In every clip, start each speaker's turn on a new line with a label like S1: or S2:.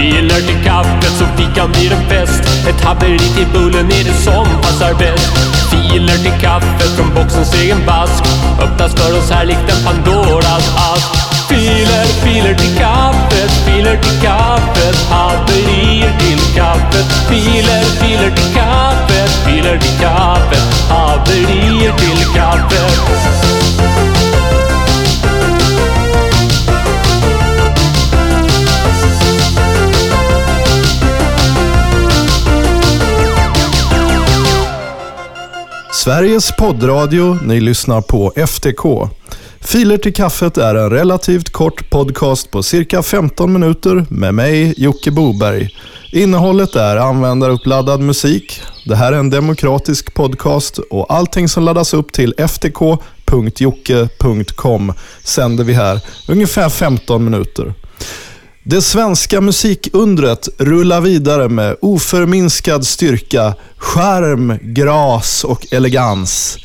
S1: Filer till kaffet så fikan blir en fest. Ett haveri till bullen är det som passar bäst. Filer till kaffet från boxens egen vask Öppnas för oss här likt en Pandoras ask. Filer, filer till kaffet, filer till
S2: Sveriges poddradio, ni lyssnar på FTK. Filer till kaffet är en relativt kort podcast på cirka 15 minuter med mig, Jocke Boberg. Innehållet är användaruppladdad musik. Det här är en demokratisk podcast och allting som laddas upp till ftk.jocke.com sänder vi här ungefär 15 minuter. Det svenska musikundret rullar vidare med oförminskad styrka, charm, gras och elegans.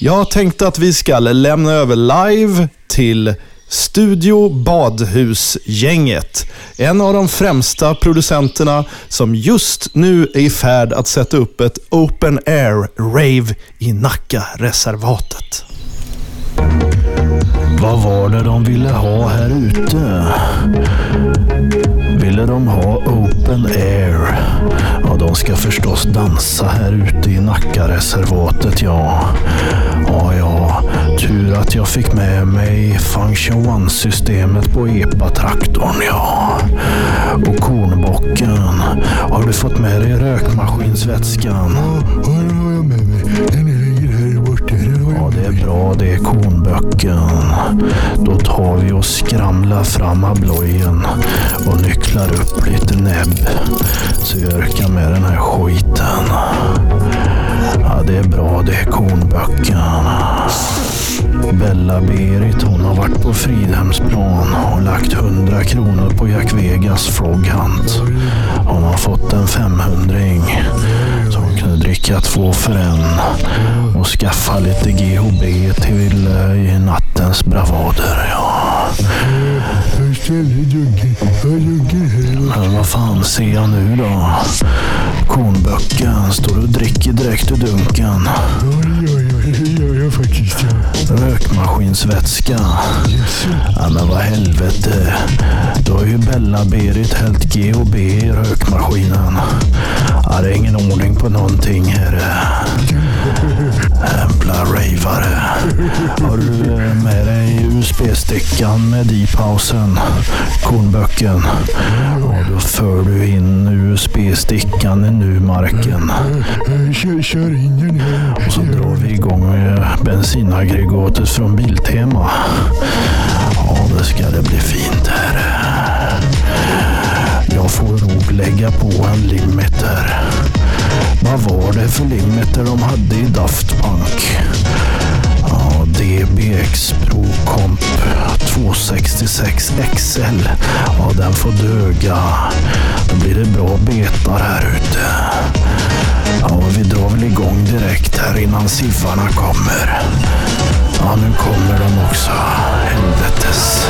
S2: Jag tänkte att vi ska lämna över live till Studio Badhusgänget. En av de främsta producenterna som just nu är i färd att sätta upp ett open air rave i Nacka-reservatet.
S3: Vad var det de ville ha här ute? Ville de ha open air? Ja, de ska förstås dansa här ute i Nackareservatet, ja. Ja, ja. Tur att jag fick med mig Function One-systemet på EPA-traktorn, ja. Och kornbocken. Har du fått med dig rökmaskinsvätskan?
S4: Ja, den har jag med mig
S3: det är bra det, kornböcken. Då tar vi och skramlar fram ablojen och nycklar upp lite näbb så vi orkar med den här skiten. Ja, det är bra det, kornböcken. Bella-Berit hon har varit på Fridhemsplan och lagt 100 kronor på Jack Vegas Froghunt. Hon har fått en 500 så kunde dricka två för en och skaffa lite GHB till eh, i nattens bravader. Ja. Men vad fan ser jag nu då? Kornböcken, står och dricker direkt ur dunken?
S4: Gör jag. Faktiskt. Ja.
S3: Rökmaskinsvätska. Ja men vad helvete. Då har ju Bella-Berit hällt GHB i rökmaskinen. Ja, det är ingen ordning på någonting här. Jävla ravare. Har du eh, med dig USB-stickan med D-pausen? Kornböcken. Ja, då för du in USB-stickan i nu-marken.
S4: Jag Kör, kör in den här.
S3: Och så drar vi igång med bensinaggregatet från Biltema. Ja, det ska det bli fint här. Jag får nog lägga på en limiter. Vad var det för limiter de hade i Daft Punk? Ja, DBX Pro Comp 266 XL. Ja, den får döga. Då blir det bra betar här ute. Ja, vi drar väl igång direkt här innan siffarna kommer. Ja, nu kommer de också. Helvetes.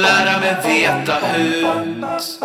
S5: Lära mig veta ut.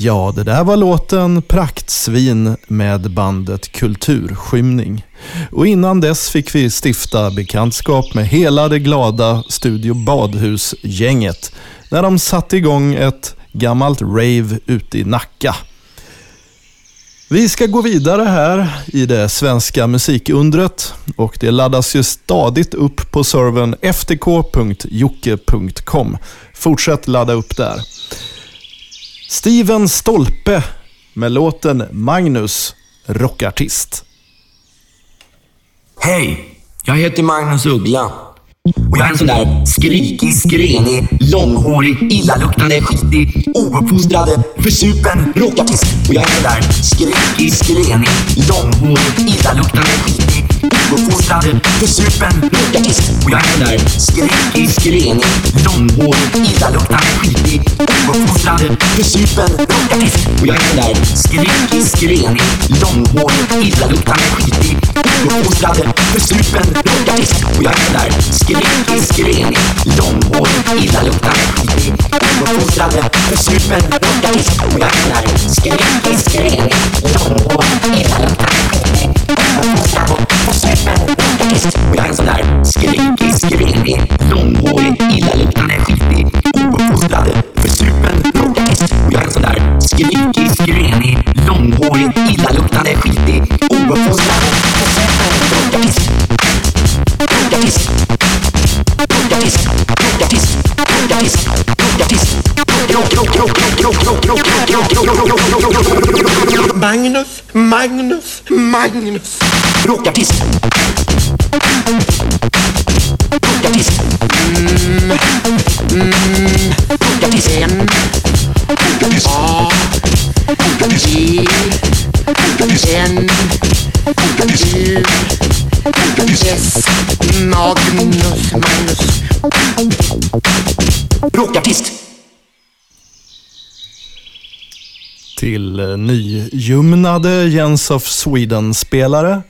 S2: Ja, det där var låten Praktsvin med bandet Kulturskymning. Och innan dess fick vi stifta bekantskap med hela det glada Studio Badhus-gänget när de satte igång ett gammalt rave ute i Nacka. Vi ska gå vidare här i det svenska musikundret och det laddas ju stadigt upp på servern ftk.jocke.com. Fortsätt ladda upp där. Steven Stolpe med låten Magnus, rockartist.
S6: Hej! Jag heter Magnus Uggla. Och jag är en sån där skrikig, skrenig, långhårig, illaluktande, skitig, ouppfostrad, försupen rockartist. Och jag är en sån där skrikig, skrenig, långhårig, illaluktande, skitig, Gårdforsen, supen, och jag menar skräck i skren. Långhårig, illaluktande, skitig. Gårdforsen, supen, och jag menar skräck i skren. Långhårig, illaluktande, skitig. Gårdforsen, supen, och jag menar skräck i skren. Långhårig, illaluktande, skitig. Gårdforsen, supen, och jag menar skräck i skren. Långhårig, illaluktande, skitig försupen. Och jag är en sån där skrikig, skrenig, långhårig, illaluktande, skitig, ouppfostrad, försupen rockartist. Och jag är en sån där skrikig, skrenig, långhårig, illaluktande, skitig, ouppfostrad, försupen rockartist. Rockartist. Rockartist. Rockartist. Rockartist. Rockartist. Rock, rock, rock, rock, rock, rock, rock, rock, rock, rock, rock, rock, rock, rock, rock, rock.
S4: Magnus, Magnus, Magnus.
S6: Rockartist.
S4: Magnus, Magnus.
S6: Rockartist.
S2: Till eh, nygymnade nyljumnade Jens of Sweden-spelare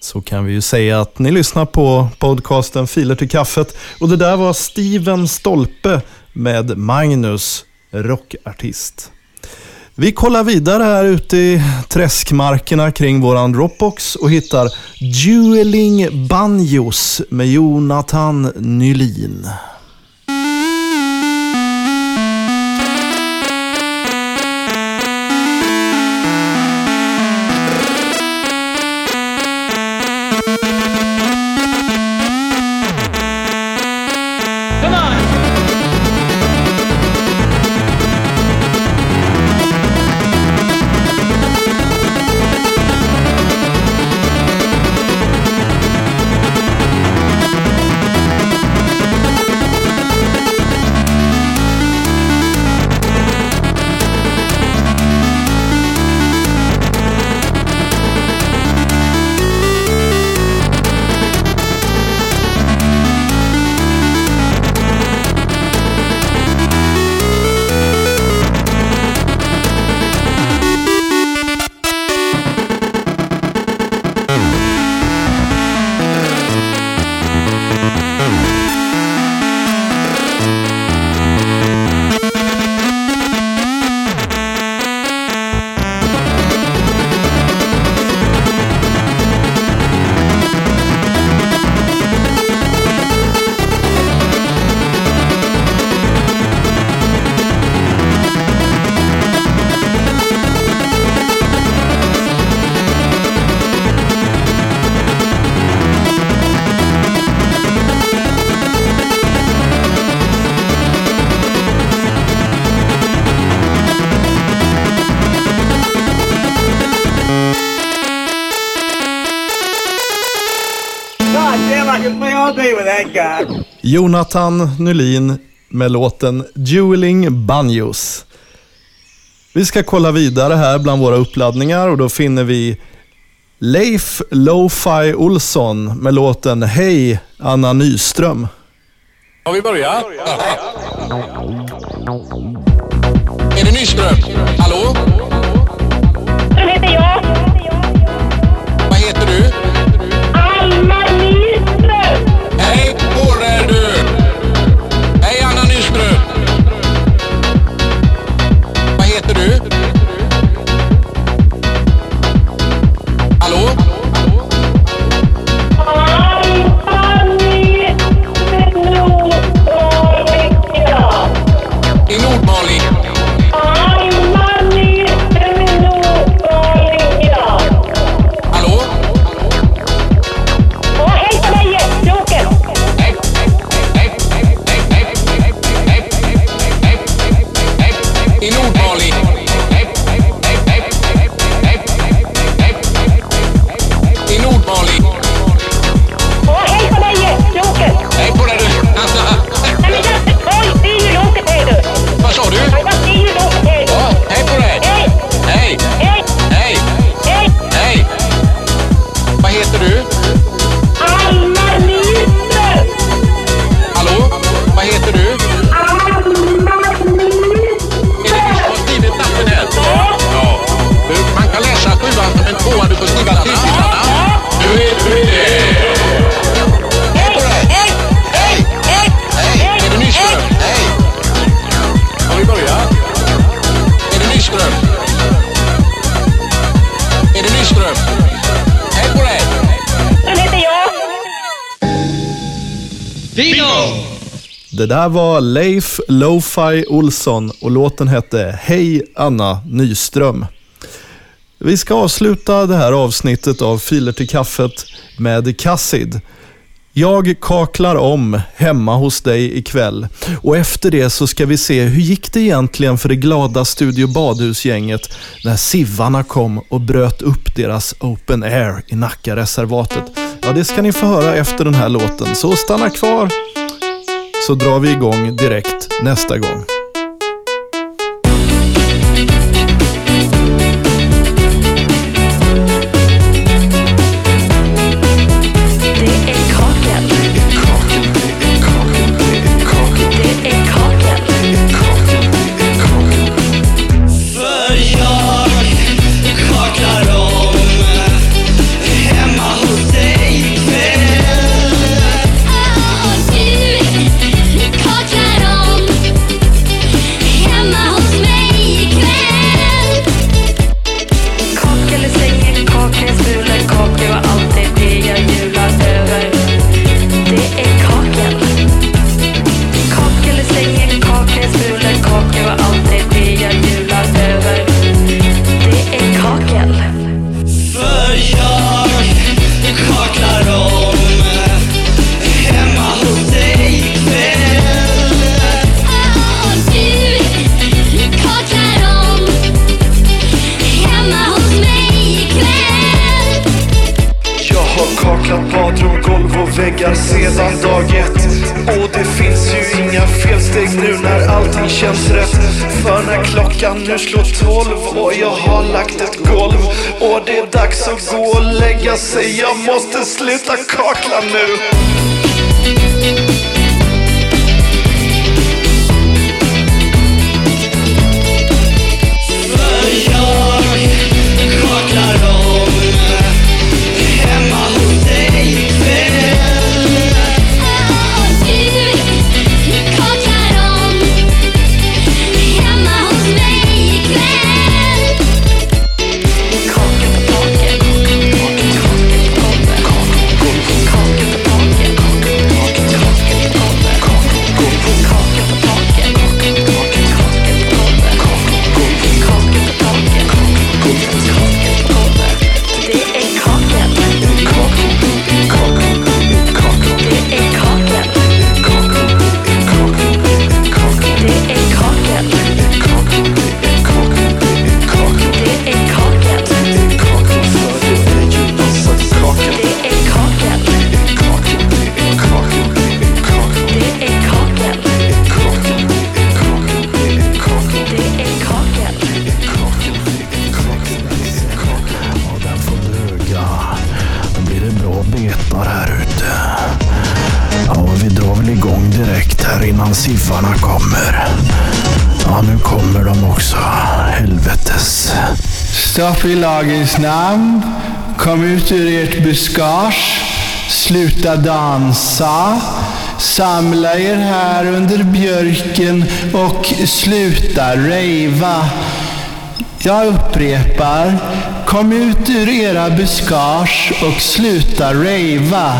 S2: så kan vi ju säga att ni lyssnar på podcasten Filer till kaffet. Och det där var Steven Stolpe med Magnus, rockartist. Vi kollar vidare här ute i träskmarkerna kring våran Dropbox och hittar Dueling Banjos med Jonathan Nylin.
S7: Come on.
S2: Jonathan Nylin med låten Dueling Banjos. Vi ska kolla vidare här bland våra uppladdningar och då finner vi Leif Lo-Fi Olsson med låten Hej Anna Nyström.
S8: Har vi börjat? Är det Nyström? Hallå?
S9: Det heter jag. Det
S2: där var Leif Lo-Fi Olsson och låten hette Hej Anna Nyström. Vi ska avsluta det här avsnittet av Filer till kaffet med Cassid. Jag kaklar om hemma hos dig ikväll och efter det så ska vi se hur gick det egentligen för det glada Studio Badhus-gänget när Sivarna kom och bröt upp deras open air i Nackareservatet. Ja, det ska ni få höra efter den här låten, så stanna kvar så drar vi igång direkt nästa gång.
S10: Väggar sedan dag ett. Och det finns ju inga felsteg nu när allting känns rätt. För när klockan nu slår tolv och jag har lagt ett golv. Och det är dags att gå och lägga sig, jag måste sluta kakla nu.
S3: Väl igång direkt här innan siffarna kommer. Ja, nu kommer de också. Helvetes.
S11: Stopp i lagens namn. Kom ut ur ert buskage. Sluta dansa. Samla er här under björken och sluta rejva. Jag upprepar. Kom ut ur era buskage och sluta rejva.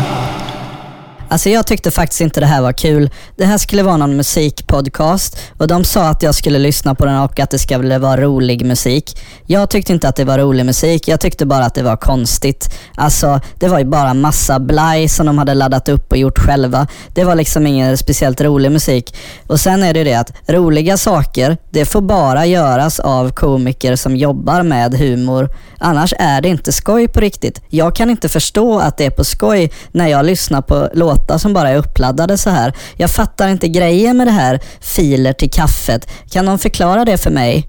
S12: Alltså jag tyckte faktiskt inte det här var kul. Det här skulle vara någon musikpodcast och de sa att jag skulle lyssna på den och att det skulle vara rolig musik. Jag tyckte inte att det var rolig musik, jag tyckte bara att det var konstigt. Alltså, det var ju bara massa blaj som de hade laddat upp och gjort själva. Det var liksom ingen speciellt rolig musik. Och sen är det ju det att roliga saker, det får bara göras av komiker som jobbar med humor. Annars är det inte skoj på riktigt. Jag kan inte förstå att det är på skoj när jag lyssnar på låtar låtar som bara är uppladdade så här. Jag fattar inte grejen med det här filer till kaffet. Kan någon förklara det för mig?